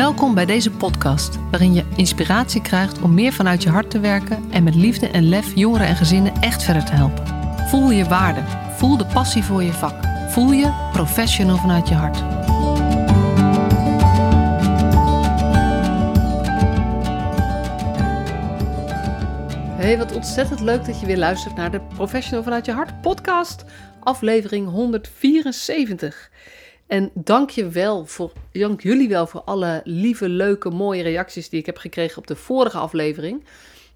Welkom bij deze podcast, waarin je inspiratie krijgt om meer vanuit je hart te werken en met liefde en lef jongeren en gezinnen echt verder te helpen. Voel je waarde, voel de passie voor je vak, voel je professional vanuit je hart. Hey, wat ontzettend leuk dat je weer luistert naar de Professional vanuit je hart podcast, aflevering 174. En dank je wel voor, dank jullie wel voor alle lieve, leuke, mooie reacties die ik heb gekregen op de vorige aflevering.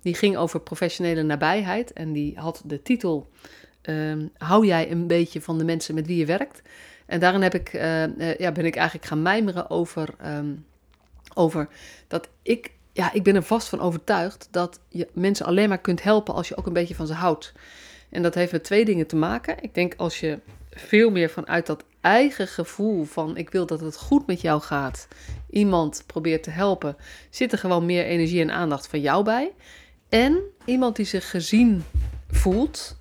Die ging over professionele nabijheid en die had de titel ehm, Hou jij een beetje van de mensen met wie je werkt? En daarin heb ik, uh, uh, ja, ben ik eigenlijk gaan mijmeren over, um, over dat ik, ja, ik ben er vast van overtuigd dat je mensen alleen maar kunt helpen als je ook een beetje van ze houdt. En dat heeft met twee dingen te maken. Ik denk als je veel meer vanuit dat eigen gevoel van ik wil dat het goed met jou gaat, iemand probeert te helpen, zit er gewoon meer energie en aandacht van jou bij. En iemand die zich gezien voelt,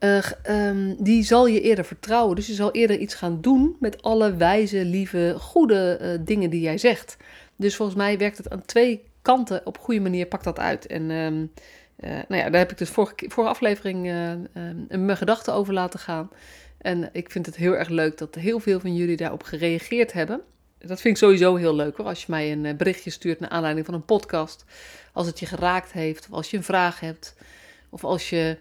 uh, um, die zal je eerder vertrouwen. Dus je zal eerder iets gaan doen met alle wijze, lieve, goede uh, dingen die jij zegt. Dus volgens mij werkt het aan twee kanten op goede manier, pakt dat uit. En um, uh, nou ja, daar heb ik dus vorige, vorige aflevering mijn gedachten over laten gaan. En ik vind het heel erg leuk dat heel veel van jullie daarop gereageerd hebben. Dat vind ik sowieso heel leuk hoor. Als je mij een berichtje stuurt naar aanleiding van een podcast. Als het je geraakt heeft, of als je een vraag hebt. Of als je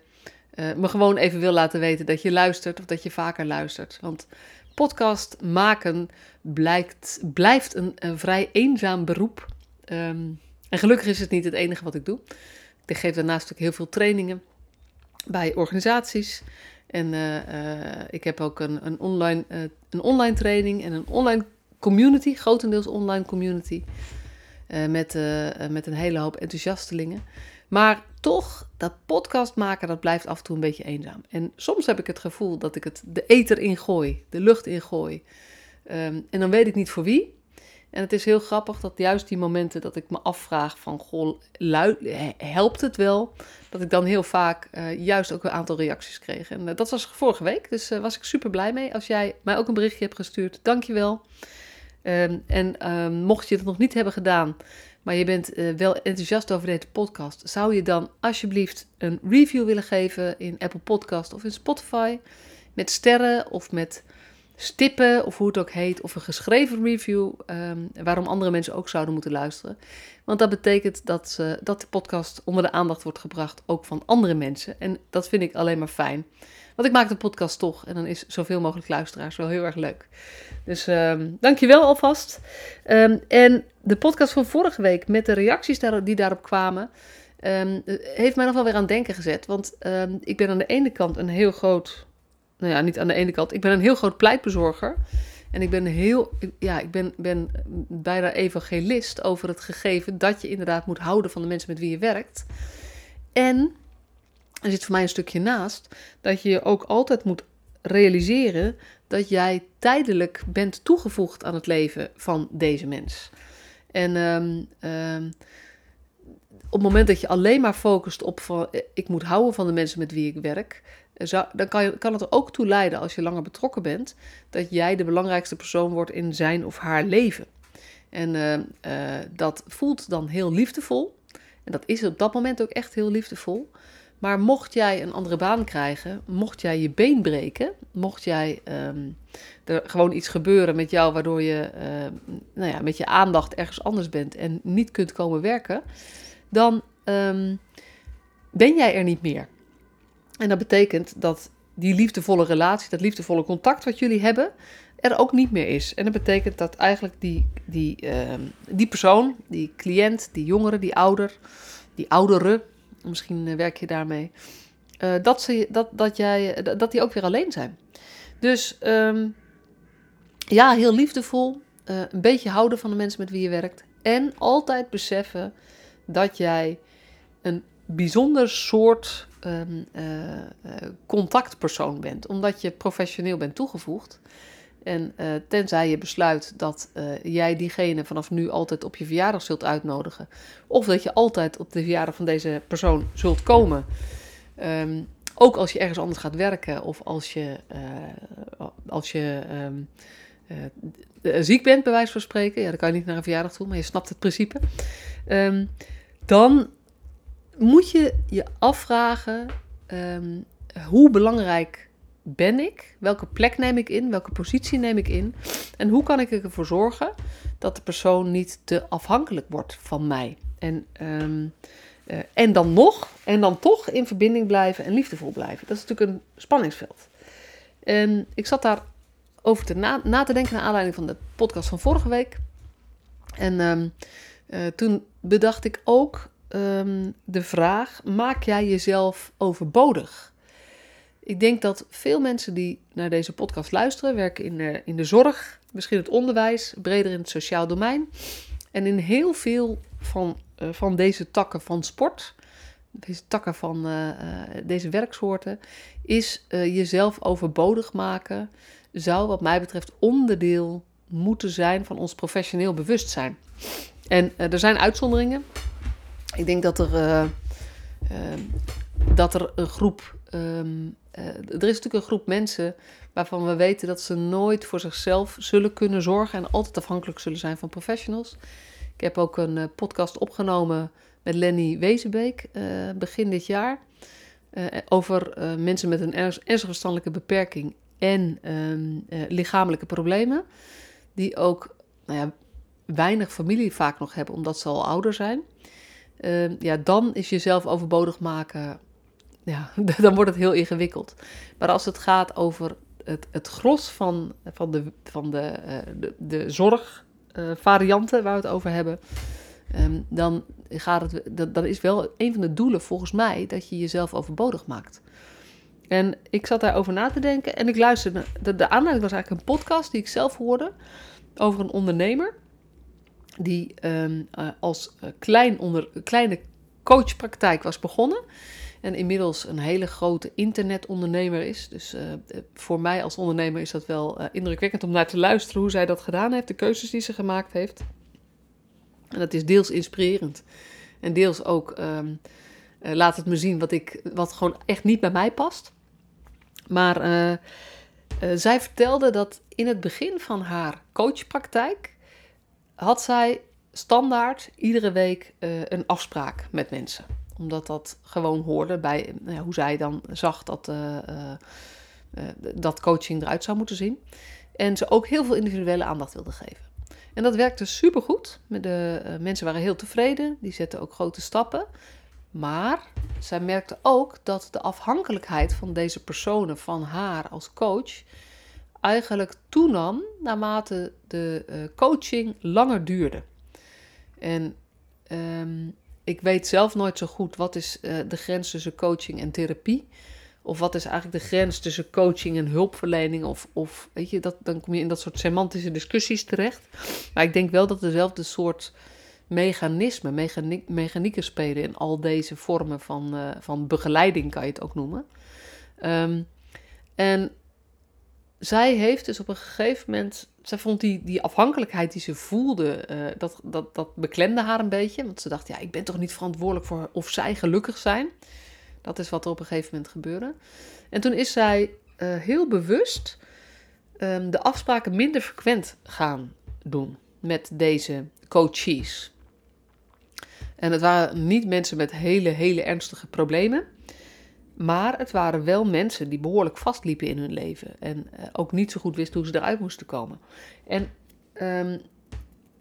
uh, me gewoon even wil laten weten dat je luistert of dat je vaker luistert. Want podcast maken blijkt, blijft een, vrij eenzaam beroep. Um, en gelukkig is het niet het enige wat ik doe. Ik geef daarnaast ook heel veel trainingen bij organisaties. En uh, uh, ik heb ook een, een, online, uh, een online training en een online community, grotendeels online community. met, met een hele hoop enthousiastelingen. Maar toch, dat podcast maken, dat blijft af en toe een beetje eenzaam. En soms heb ik het gevoel dat ik het de ether ingooi, de lucht ingooi. Um, en dan weet ik niet voor wie. En het is heel grappig dat juist die momenten dat ik me afvraag van, goh, helpt het wel? Dat ik dan heel vaak uh, juist ook een aantal reacties kreeg. En uh, dat was vorige week, dus uh, was ik super blij mee. Als jij mij ook een berichtje hebt gestuurd, dankjewel. Um, en um, mocht je het nog niet hebben gedaan, maar je bent wel enthousiast over deze podcast, zou je dan alsjeblieft een review willen geven in Apple Podcast of in Spotify? Met sterren of met stippen of hoe het ook heet, of een geschreven review, um, waarom andere mensen ook zouden moeten luisteren. Want dat betekent dat, dat de podcast onder de aandacht wordt gebracht, ook van andere mensen. En dat vind ik alleen maar fijn. Want ik maak de podcast toch en dan is zoveel mogelijk luisteraars wel heel erg leuk. Dus um, dankjewel alvast. Um, en de podcast van vorige week met de reacties die daarop kwamen, um, heeft mij nog wel weer aan denken gezet. Want ik ben aan de ene kant een heel groot, nou ja, niet aan de ene kant, ik ben een heel groot pleitbezorger. En ik ben heel, ja, ik ben, ben bijna evangelist over het gegeven dat je inderdaad moet houden van de mensen met wie je werkt. En er zit voor mij een stukje naast dat je je ook altijd moet realiseren dat jij tijdelijk bent toegevoegd aan het leven van deze mens. En um, um, op het moment dat je alleen maar focust op van ik moet houden van de mensen met wie ik werk, dan kan, kan het er ook toe leiden als je langer betrokken bent, dat jij de belangrijkste persoon wordt in zijn of haar leven. En uh, uh, dat voelt dan heel liefdevol. En dat is op dat moment ook echt heel liefdevol. Maar mocht jij een andere baan krijgen, mocht jij je been breken, mocht jij um, er gewoon iets gebeuren met jou waardoor je uh, nou ja, met je aandacht ergens anders bent en niet kunt komen werken, dan um, ben jij er niet meer. En dat betekent dat die liefdevolle relatie, dat liefdevolle contact wat jullie hebben, er ook niet meer is. En dat betekent dat eigenlijk die, die, uh, die persoon, die cliënt, die jongere, die ouder, die ouderen, misschien werk je daarmee, uh, dat, ze, dat, dat, jij, dat die ook weer alleen zijn. Dus um, ja, heel liefdevol, uh, een beetje houden van de mensen met wie je werkt en altijd beseffen dat jij een bijzonder soort um, uh, uh, contactpersoon bent, omdat je professioneel bent toegevoegd. En uh, tenzij je besluit dat jij diegene vanaf nu altijd op je verjaardag zult uitnodigen, of dat je altijd op de verjaardag van deze persoon zult komen, um, ook als je ergens anders gaat werken of als je, als je um, eh, ziek bent, bij wijze van spreken, ja, dan kan je niet naar een verjaardag toe, maar je snapt het principe. Ehm, dan moet je je afvragen: ehm, hoe belangrijk ben ik? Welke plek neem ik in? Welke positie neem ik in? En hoe kan ik ervoor zorgen dat de persoon niet te afhankelijk wordt van mij? En, ehm, eh, en dan nog, en dan toch in verbinding blijven en liefdevol blijven. Dat is natuurlijk een spanningsveld. Ik zat daar over te na, na te denken naar aanleiding van de podcast van vorige week. En ehm, eh, toen bedacht ik ook ehm, de vraag: maak jij jezelf overbodig? Ik denk dat veel mensen die naar deze podcast luisteren, werken in de, in de zorg, misschien het onderwijs, breder in het sociaal domein. En in heel veel van, uh, van deze takken van sport, deze takken van uh, deze werksoorten, is jezelf overbodig maken, zou wat mij betreft onderdeel moeten zijn van ons professioneel bewustzijn. En er zijn uitzonderingen. Ik denk dat er, dat er een groep um, uh, er is natuurlijk een groep mensen waarvan we weten dat ze nooit voor zichzelf zullen kunnen zorgen en altijd afhankelijk zullen zijn van professionals. Ik heb ook een podcast opgenomen met Lenny Wezenbeek begin dit jaar over mensen met een ernstige verstandelijke beperking en ehm, lichamelijke problemen, die ook nou ja, weinig familie vaak nog hebben omdat ze al ouder zijn. Ehm, ja, dan is jezelf overbodig maken ja, dan wordt het heel ingewikkeld. Maar als het gaat over het, het gros van, van, de, van de, uh, de, zorgvarianten uh, waar we het over hebben, um, dan, gaat het, dat, dan is wel een van de doelen volgens mij dat je jezelf overbodig maakt. En ik zat daarover na te denken en ik luisterde. De, de aanleiding was eigenlijk een podcast die ik zelf hoorde over een ondernemer. Die um, uh, als klein onder, kleine coachpraktijk was begonnen en inmiddels een hele grote internetondernemer is. Dus uh, voor mij als ondernemer is dat wel indrukwekkend om naar te luisteren hoe zij dat gedaan heeft, de keuzes die ze gemaakt heeft. En dat is deels inspirerend en deels ook uh, laat het me zien wat, ik, wat gewoon echt niet bij mij past. Maar zij vertelde dat in het begin van haar coachpraktijk had zij standaard iedere week een afspraak met mensen omdat dat gewoon hoorde bij ja, hoe zij dan zag dat, uh, dat coaching eruit zou moeten zien. En ze ook heel veel individuele aandacht wilde geven. En dat werkte supergoed. De mensen waren heel tevreden. Die zetten ook grote stappen. Maar zij merkte ook dat de afhankelijkheid van deze personen van haar als coach eigenlijk toenam naarmate de coaching langer duurde. En um, ik weet zelf nooit zo goed wat is uh, de grens tussen coaching en therapie. Of wat is eigenlijk de grens tussen coaching en hulpverlening? Of, of weet je, dat, dan kom je in dat soort semantische discussies terecht. Maar ik denk wel dat dezelfde soort mechanismen, mechaniek, mechanieken spelen in al deze vormen van, uh, van begeleiding, kan je het ook noemen. Um, en zij heeft dus op een gegeven moment. Zij vond die, die afhankelijkheid die ze voelde, uh, dat, dat, dat beklemde haar een beetje. Want ze dacht, ja, ik ben toch niet verantwoordelijk voor of zij gelukkig zijn. Dat is wat er op een gegeven moment gebeurde. En toen is zij uh, heel bewust um, de afspraken minder frequent gaan doen met deze coaches. En het waren niet mensen met hele, hele ernstige problemen. Maar het waren wel mensen die behoorlijk vastliepen in hun leven. En uh, ook niet zo goed wisten hoe ze eruit moesten komen. En um,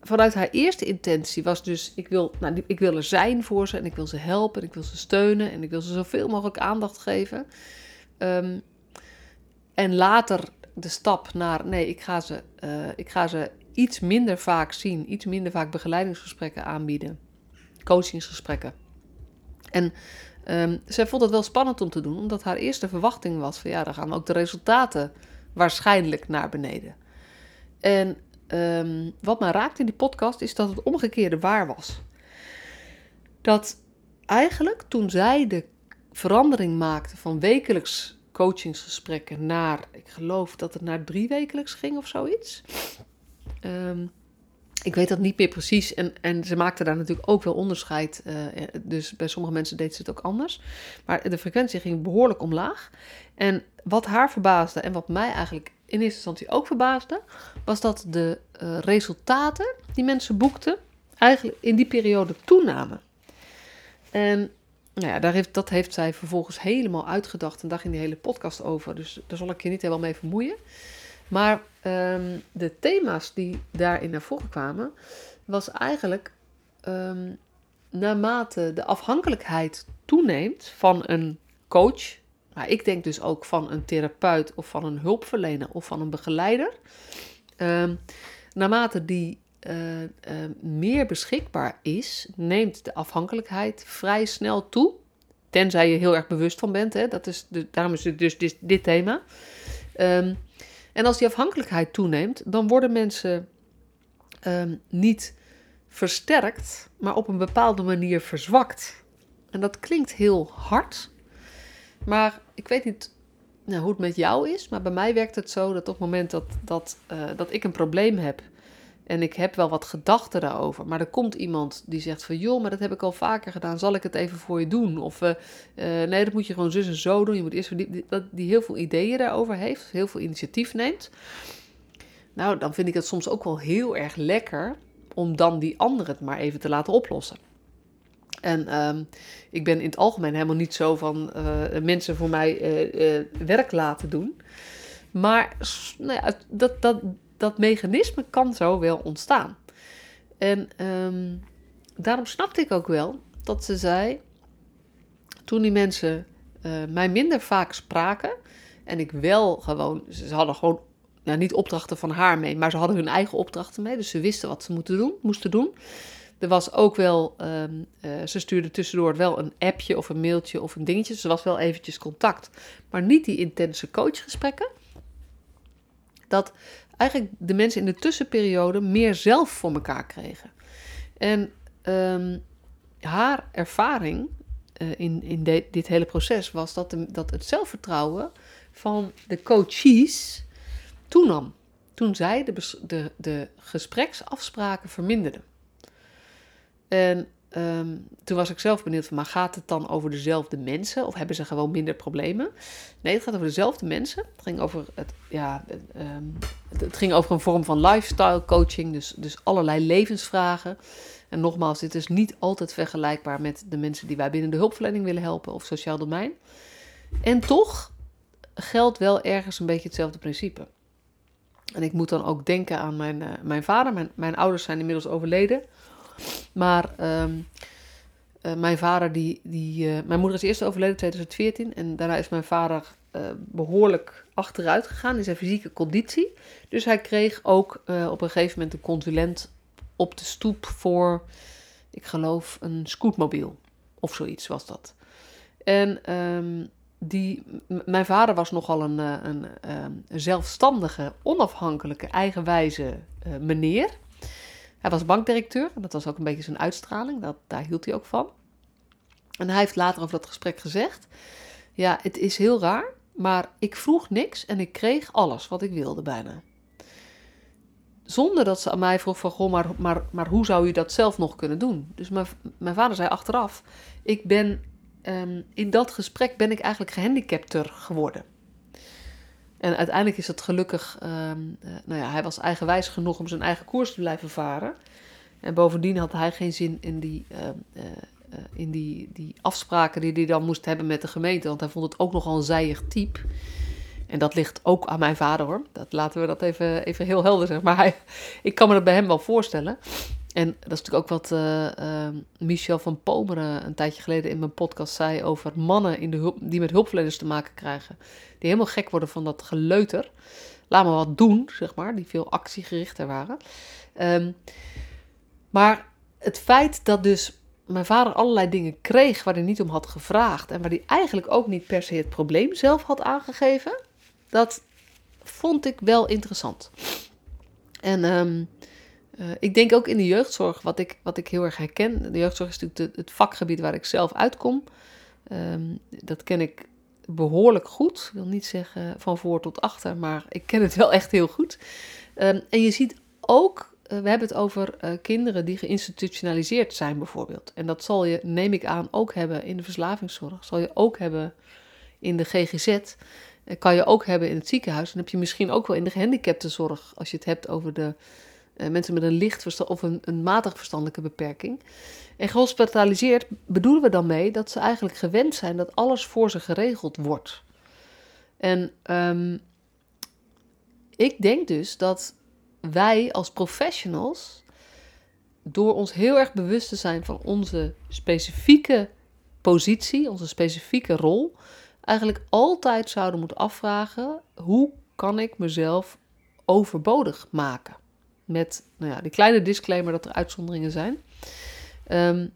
vanuit haar eerste intentie was dus: ik wil, nou, ik wil er zijn voor ze. En ik wil ze helpen. En ik wil ze steunen. En ik wil ze zoveel mogelijk aandacht geven. Um, en later de stap naar: nee, ik ga, ze, uh, ik ga ze iets minder vaak zien. Iets minder vaak begeleidingsgesprekken aanbieden. Coachingsgesprekken. En Um, zij vond het wel spannend om te doen, omdat haar eerste verwachting was van ja, dan gaan ook de resultaten waarschijnlijk naar beneden. En um, wat mij raakt in die podcast is dat het omgekeerde waar was. Dat eigenlijk toen zij de verandering maakte van wekelijks coachingsgesprekken naar, ik geloof dat het naar drie wekelijks ging of zoiets. Um, Ik weet dat niet meer precies. En, en ze maakte daar natuurlijk ook wel onderscheid. Uh, dus bij sommige mensen deed ze het ook anders. Maar de frequentie ging behoorlijk omlaag. En wat haar verbaasde en wat mij eigenlijk in eerste instantie ook verbaasde, was dat de uh, resultaten die mensen boekten eigenlijk in die periode toenamen. En nou ja, daar heeft, dat heeft zij vervolgens helemaal uitgedacht en daar ging die hele podcast over. Dus daar zal ik je niet helemaal mee vermoeien. Maar um, de thema's die daarin naar voren kwamen, was eigenlijk um, naarmate de afhankelijkheid toeneemt van een coach, maar ik denk dus ook van een therapeut of van een hulpverlener of van een begeleider, um, naarmate die uh, uh, meer beschikbaar is, neemt de afhankelijkheid vrij snel toe. Tenzij je heel erg bewust van bent. Hè? Dat is de, daarom is het dus dit, dit thema. Um, en als die afhankelijkheid toeneemt, dan worden mensen um, niet versterkt, maar op een bepaalde manier verzwakt. En dat klinkt heel hard, maar ik weet niet nou, hoe het met jou is, maar bij mij werkt het zo dat op het moment dat, dat, uh, dat ik een probleem heb en ik heb wel wat gedachten daarover. Maar er komt iemand die zegt van... joh, maar dat heb ik al vaker gedaan. Zal ik het even voor je doen? Of uh, uh, nee, dat moet je gewoon zus en zo doen. Je moet eerst die, die, heel veel ideeën daarover heeft. Heel veel initiatief neemt. Nou, dan vind ik het soms ook wel heel erg lekker... om dan die ander het maar even te laten oplossen. En um, ik ben in het algemeen helemaal niet zo van uh, mensen voor mij werk laten doen. Maar nou ja, dat, dat, dat mechanisme kan zo wel ontstaan. En um, daarom snapte ik ook wel dat ze zei, toen die mensen uh, mij minder vaak spraken en ik wel gewoon, ze hadden gewoon nou, niet opdrachten van haar mee, maar ze hadden hun eigen opdrachten mee, dus ze wisten wat ze moeten doen, moesten doen. Er was ook wel, um, uh, ze stuurde tussendoor wel een appje of een mailtje of een dingetje. Dus er was wel eventjes contact, maar niet die intense coachgesprekken. Dat eigenlijk de mensen in de tussenperiode meer zelf voor elkaar kregen. En um, haar ervaring uh, in, in dit hele proces was dat, de, dat het zelfvertrouwen van de coaches toenam. Toen zij de, de, de gespreksafspraken verminderden. En Um, toen was ik zelf benieuwd van, maar gaat het dan over dezelfde mensen of hebben ze gewoon minder problemen? Nee, het gaat over dezelfde mensen. Het ging over, het, ja, um, het, het, ging over een vorm van lifestyle coaching, dus, dus allerlei levensvragen. En nogmaals, dit is niet altijd vergelijkbaar met de mensen die wij binnen de hulpverlening willen helpen of sociaal domein. En toch geldt wel ergens een beetje hetzelfde principe. En ik moet dan ook denken aan mijn, uh, mijn vader. Mijn, mijn ouders zijn inmiddels overleden. Maar um, uh, mijn vader, die, die, uh, mijn moeder is eerst overleden in 2014 en daarna is mijn vader uh, behoorlijk achteruit gegaan in zijn fysieke conditie. Dus hij kreeg ook op een gegeven moment een consulent op de stoep voor, ik geloof, een scootmobiel of zoiets was dat. En um, die, mijn vader was nogal een, een, een, zelfstandige, onafhankelijke, eigenwijze meneer. Hij was bankdirecteur en dat was ook een beetje zijn uitstraling. Dat, daar hield hij ook van. En hij heeft later over dat gesprek gezegd: Ja, het is heel raar, maar ik vroeg niks en ik kreeg alles wat ik wilde bijna. Zonder dat ze aan mij vroeg van, goh, maar, maar, maar hoe zou je dat zelf nog kunnen doen? Dus mijn, vader zei achteraf, ik ben, um, in dat gesprek ben ik eigenlijk gehandicapter geworden. En uiteindelijk is het gelukkig, uh, nou ja, hij was eigenwijs genoeg om zijn eigen koers te blijven varen. En bovendien had hij geen zin in die, uh, uh, in die, die afspraken die hij dan moest hebben met de gemeente. Want hij vond het ook nogal een zijig type. En dat ligt ook aan mijn vader hoor. Dat laten we dat even, even heel helder zeggen. Maar ik kan me dat bij hem wel voorstellen. En dat is natuurlijk ook wat uh, Michel van Pomeren een tijdje geleden in mijn podcast zei over mannen in de die met hulpverleners te maken krijgen. Die helemaal gek worden van dat geleuter. Laat me wat doen, zeg maar, die veel actiegerichter waren. Um, maar het feit dat dus mijn vader allerlei dingen kreeg waar hij niet om had gevraagd. En waar hij eigenlijk ook niet per se het probleem zelf had aangegeven. Dat vond ik wel interessant. En um, uh, ik denk ook in de jeugdzorg, wat ik, wat ik heel erg herken. De jeugdzorg is natuurlijk het vakgebied waar ik zelf uitkom. Um, dat ken ik behoorlijk goed. Ik wil niet zeggen van voor tot achter, maar ik ken het wel echt heel goed. Um, en je ziet ook we hebben het over uh, kinderen die geïnstitutionaliseerd zijn, bijvoorbeeld. En dat zal je, neem ik aan, ook hebben in de verslavingszorg. Zal je ook hebben in de GGZ. Kan je ook hebben in het ziekenhuis. En heb je misschien ook wel in de gehandicaptenzorg, als je het hebt over de uh, mensen met een licht of een, matig verstandelijke beperking. En gehospitaliseerd bedoelen we dan mee dat ze eigenlijk gewend zijn dat alles voor ze geregeld wordt. En um, ik denk dus dat wij als professionals, door ons heel erg bewust te zijn van onze specifieke positie, onze specifieke rol, eigenlijk altijd zouden moeten afvragen: hoe kan ik mezelf overbodig maken? Met nou ja, die kleine disclaimer dat er uitzonderingen zijn. Um,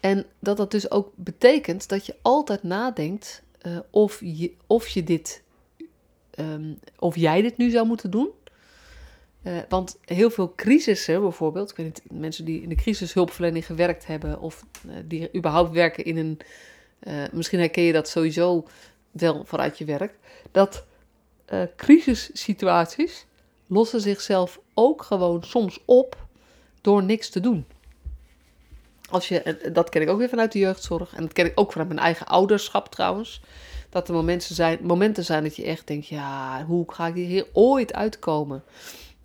en dat dat dus ook betekent dat je altijd nadenkt uh, of, je, of je dit, um, of jij dit nu zou moeten doen. Uh, want heel veel crisissen bijvoorbeeld, niet, mensen die in de crisishulpverlening gewerkt hebben of uh, die überhaupt werken in een, misschien herken je dat sowieso wel vanuit je werk, dat crisissituaties lossen zichzelf ook gewoon soms op door niks te doen. Als je, dat ken ik ook weer vanuit de jeugdzorg en dat ken ik ook vanuit mijn eigen ouderschap trouwens. Dat er momenten zijn, momenten zijn dat je echt denkt, ja, hoe ga ik hier ooit uitkomen?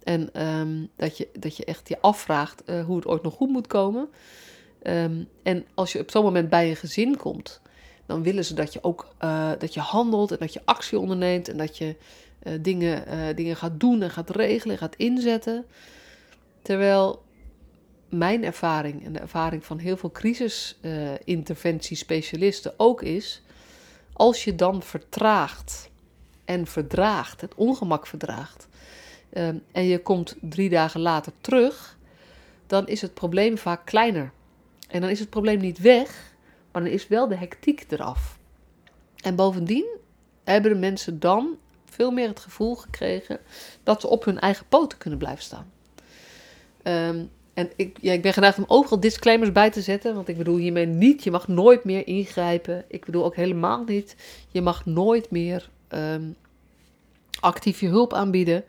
En um, dat, je, dat je echt je afvraagt uh, hoe het ooit nog goed moet komen. Um, en als je op zo'n moment bij een gezin komt, dan willen ze dat je ook uh, dat je handelt en dat je actie onderneemt en dat je uh, dingen, dingen gaat doen en gaat regelen en gaat inzetten. Terwijl mijn ervaring en de ervaring van heel veel crisisinterventiespecialisten ook is, als je dan vertraagt en verdraagt, het ongemak verdraagt, um, en je komt drie dagen later terug, dan is het probleem vaak kleiner. En dan is het probleem niet weg, maar dan is wel de hectiek eraf. En bovendien hebben de mensen dan veel meer het gevoel gekregen dat ze op hun eigen poten kunnen blijven staan. Um, en ik, ja, ik ben geneigd om overal disclaimers bij te zetten. Want ik bedoel hiermee niet, je mag nooit meer ingrijpen. Ik bedoel ook helemaal niet, je mag nooit meer um, actief je hulp aanbieden.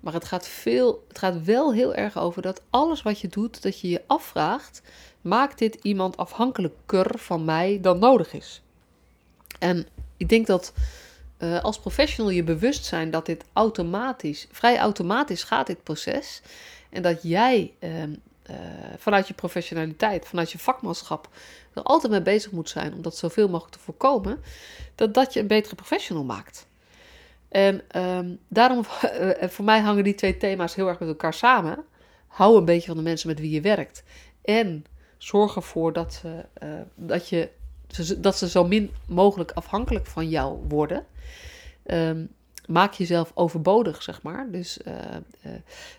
Maar het gaat, veel, het gaat wel heel erg over dat alles wat je doet, dat je je afvraagt: maakt dit iemand afhankelijker van mij dan nodig is? En ik denk dat uh, als professional je bewust zijn dat dit automatisch, vrij automatisch gaat, dit proces. En dat jij uh, uh, vanuit je professionaliteit, vanuit je vakmanschap, er altijd mee bezig moet zijn om dat zoveel mogelijk te voorkomen, dat dat je een betere professional maakt. En um, daarom, uh, voor mij hangen die twee thema's heel erg met elkaar samen. Hou een beetje van de mensen met wie je werkt. En zorg ervoor dat, dat, je, dat ze zo min mogelijk afhankelijk van jou worden. Um, maak jezelf overbodig, zeg maar. Dus uh,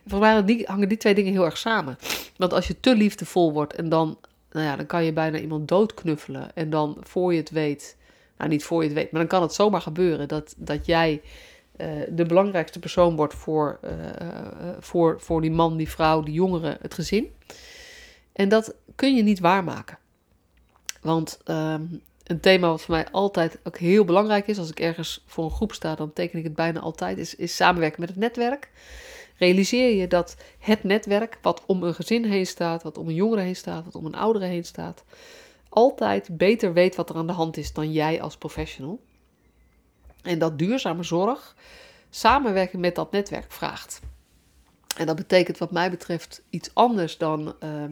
voor mij hangen die twee dingen heel erg samen. Want als je te liefdevol wordt en dan, nou ja, dan kan je bijna iemand doodknuffelen. En dan voor je het weet, nou niet voor je het weet, maar dan kan het zomaar gebeuren dat, dat jij uh, de belangrijkste persoon wordt voor, voor, voor die man, die vrouw, die jongeren, het gezin. En dat kun je niet waarmaken. Want um, een thema wat voor mij altijd ook heel belangrijk is. Als ik ergens voor een groep sta, dan teken ik het bijna altijd. Is, is samenwerken met het netwerk. Realiseer je dat het netwerk, wat om een gezin heen staat, wat om een jongere heen staat, wat om een oudere heen staat, altijd beter weet wat er aan de hand is dan jij als professional. En dat duurzame zorg samenwerken met dat netwerk vraagt. En dat betekent wat mij betreft iets anders dan uh,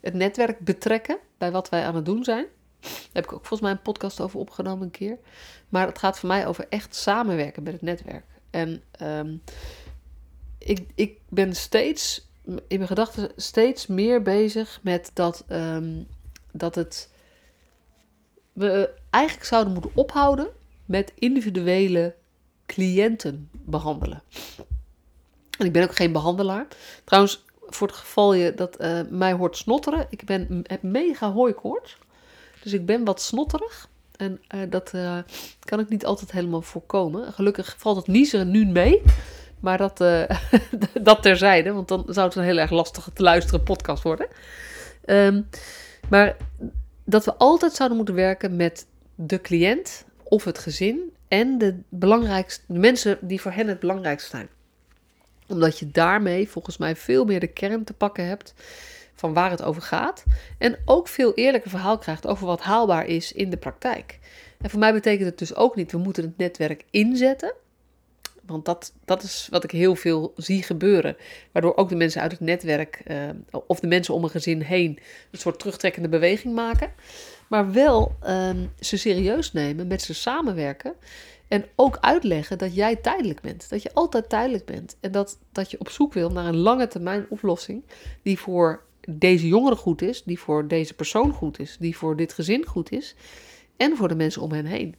het netwerk betrekken bij wat wij aan het doen zijn. Daar heb ik ook volgens mij een podcast over opgenomen een keer. Maar het gaat voor mij over echt samenwerken met het netwerk. En um, ik, ik ben steeds in mijn gedachten steeds meer bezig met dat, um, dat het. We eigenlijk zouden moeten ophouden met individuele cliënten behandelen. En ik ben ook geen behandelaar. Trouwens, voor het geval je dat uh, mij hoort snotteren, ik ben, heb mega hooikoorts. Dus ik ben wat snotterig. En uh, dat uh, kan ik niet altijd helemaal voorkomen. Gelukkig valt het niezen nu mee. Maar dat, dat terzijde, want dan zou het een heel erg lastige te luisteren podcast worden. Um, maar dat we altijd zouden moeten werken met de cliënt of het gezin en de belangrijkste de mensen die voor hen het belangrijkste zijn. Omdat je daarmee volgens mij veel meer de kern te pakken hebt van waar het over gaat. En ook veel eerlijker verhaal krijgt over wat haalbaar is in de praktijk. En voor mij betekent het dus ook niet, we moeten het netwerk inzetten. Want dat, dat is wat ik heel veel zie gebeuren. Waardoor ook de mensen uit het netwerk uh, of de mensen om een gezin heen een soort terugtrekkende beweging maken. Maar wel uh, ze serieus nemen, met ze samenwerken. En ook uitleggen dat jij tijdelijk bent. Dat je altijd tijdelijk bent. En dat, dat je op zoek wil naar een lange termijn oplossing. Die voor deze jongere goed is. Die voor deze persoon goed is. Die voor dit gezin goed is. En voor de mensen om hen heen.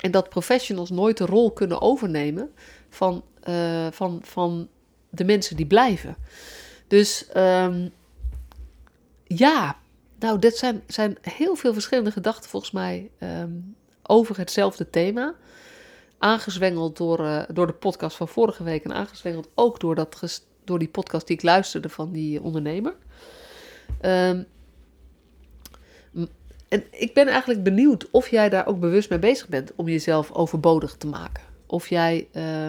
En dat professionals nooit de rol kunnen overnemen van, uh, van, van de mensen die blijven. Dus um, ja, nou, dit zijn, zijn heel veel verschillende gedachten volgens mij um, over hetzelfde thema. Aangezwengeld door, uh, door de podcast van vorige week en aangezwengeld ook door, dat, door die podcast die ik luisterde van die ondernemer. Um, en ik ben eigenlijk benieuwd of jij daar ook bewust mee bezig bent om jezelf overbodig te maken. Of jij uh,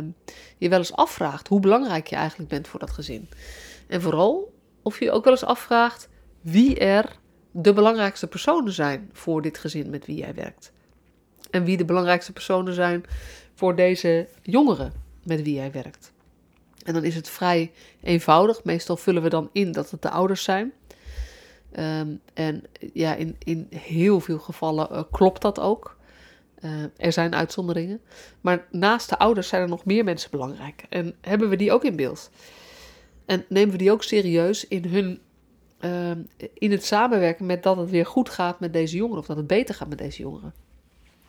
je wel eens afvraagt hoe belangrijk je eigenlijk bent voor dat gezin. En vooral of je je ook wel eens afvraagt wie er de belangrijkste personen zijn voor dit gezin met wie jij werkt. En wie de belangrijkste personen zijn voor deze jongeren met wie jij werkt. En dan is het vrij eenvoudig. Meestal vullen we dan in dat het de ouders zijn. Um, en ja, in, in heel veel gevallen uh, klopt dat ook. Uh, er zijn uitzonderingen. Maar naast de ouders zijn er nog meer mensen belangrijk. En hebben we die ook in beeld? En nemen we die ook serieus in, hun, uh, in het samenwerken met dat het weer goed gaat met deze jongeren of dat het beter gaat met deze jongeren?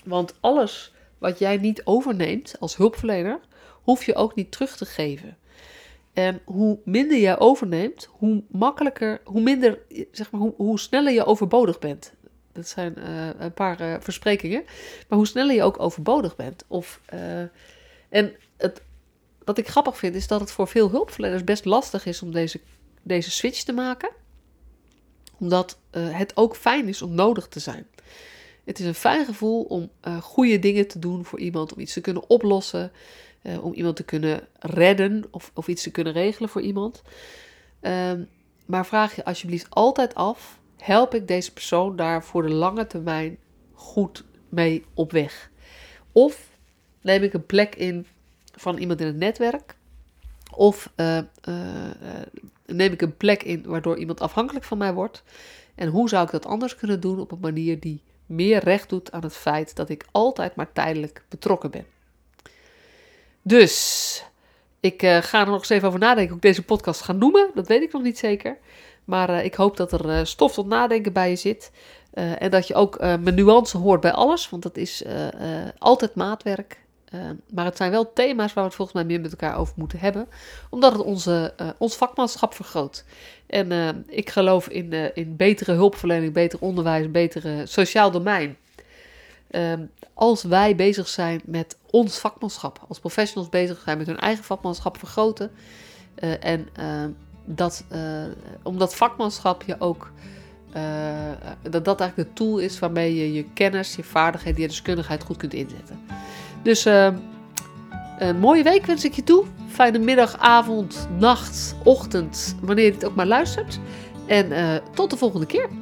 Want alles wat jij niet overneemt als hulpverlener, hoef je ook niet terug te geven. En hoe minder je overneemt, hoe makkelijker, hoe minder, zeg maar, hoe, hoe sneller je overbodig bent. Dat zijn uh, een paar uh, versprekingen. Maar hoe sneller je ook overbodig bent. Of, uh, en het, wat ik grappig vind, is dat het voor veel hulpverleners best lastig is om deze, deze switch te maken. Omdat het ook fijn is om nodig te zijn. Het is een fijn gevoel om goede dingen te doen voor iemand, om iets te kunnen oplossen. Uh, om iemand te kunnen redden of, of iets te kunnen regelen voor iemand. Um, maar vraag je alsjeblieft altijd af: help ik deze persoon daar voor de lange termijn goed mee op weg? Of neem ik een plek in van iemand in het netwerk? Of uh, uh, neem ik een plek in waardoor iemand afhankelijk van mij wordt? En hoe zou ik dat anders kunnen doen op een manier die meer recht doet aan het feit dat ik altijd maar tijdelijk betrokken ben? Dus ik uh, ga er nog eens even over nadenken hoe ik deze podcast ga noemen. Dat weet ik nog niet zeker. Maar uh, ik hoop dat er uh, stof tot nadenken bij je zit. en dat je ook mijn nuance hoort bij alles. Want dat is altijd maatwerk. maar het zijn wel thema's waar we het volgens mij meer met elkaar over moeten hebben. Omdat het onze, ons vakmanschap vergroot. En ik geloof in, in betere hulpverlening, beter onderwijs, betere sociaal domein. Um, als wij bezig zijn met ons vakmanschap, als professionals bezig zijn met hun eigen vakmanschap vergroten. Uh, en uh, dat, uh, omdat vakmanschap je ook, dat dat eigenlijk de tool is waarmee je je kennis, je vaardigheden, je deskundigheid goed kunt inzetten. Dus ehm, een mooie week wens ik je toe. Fijne middag, avond, nacht, ochtend, wanneer je dit ook maar luistert. En tot de volgende keer.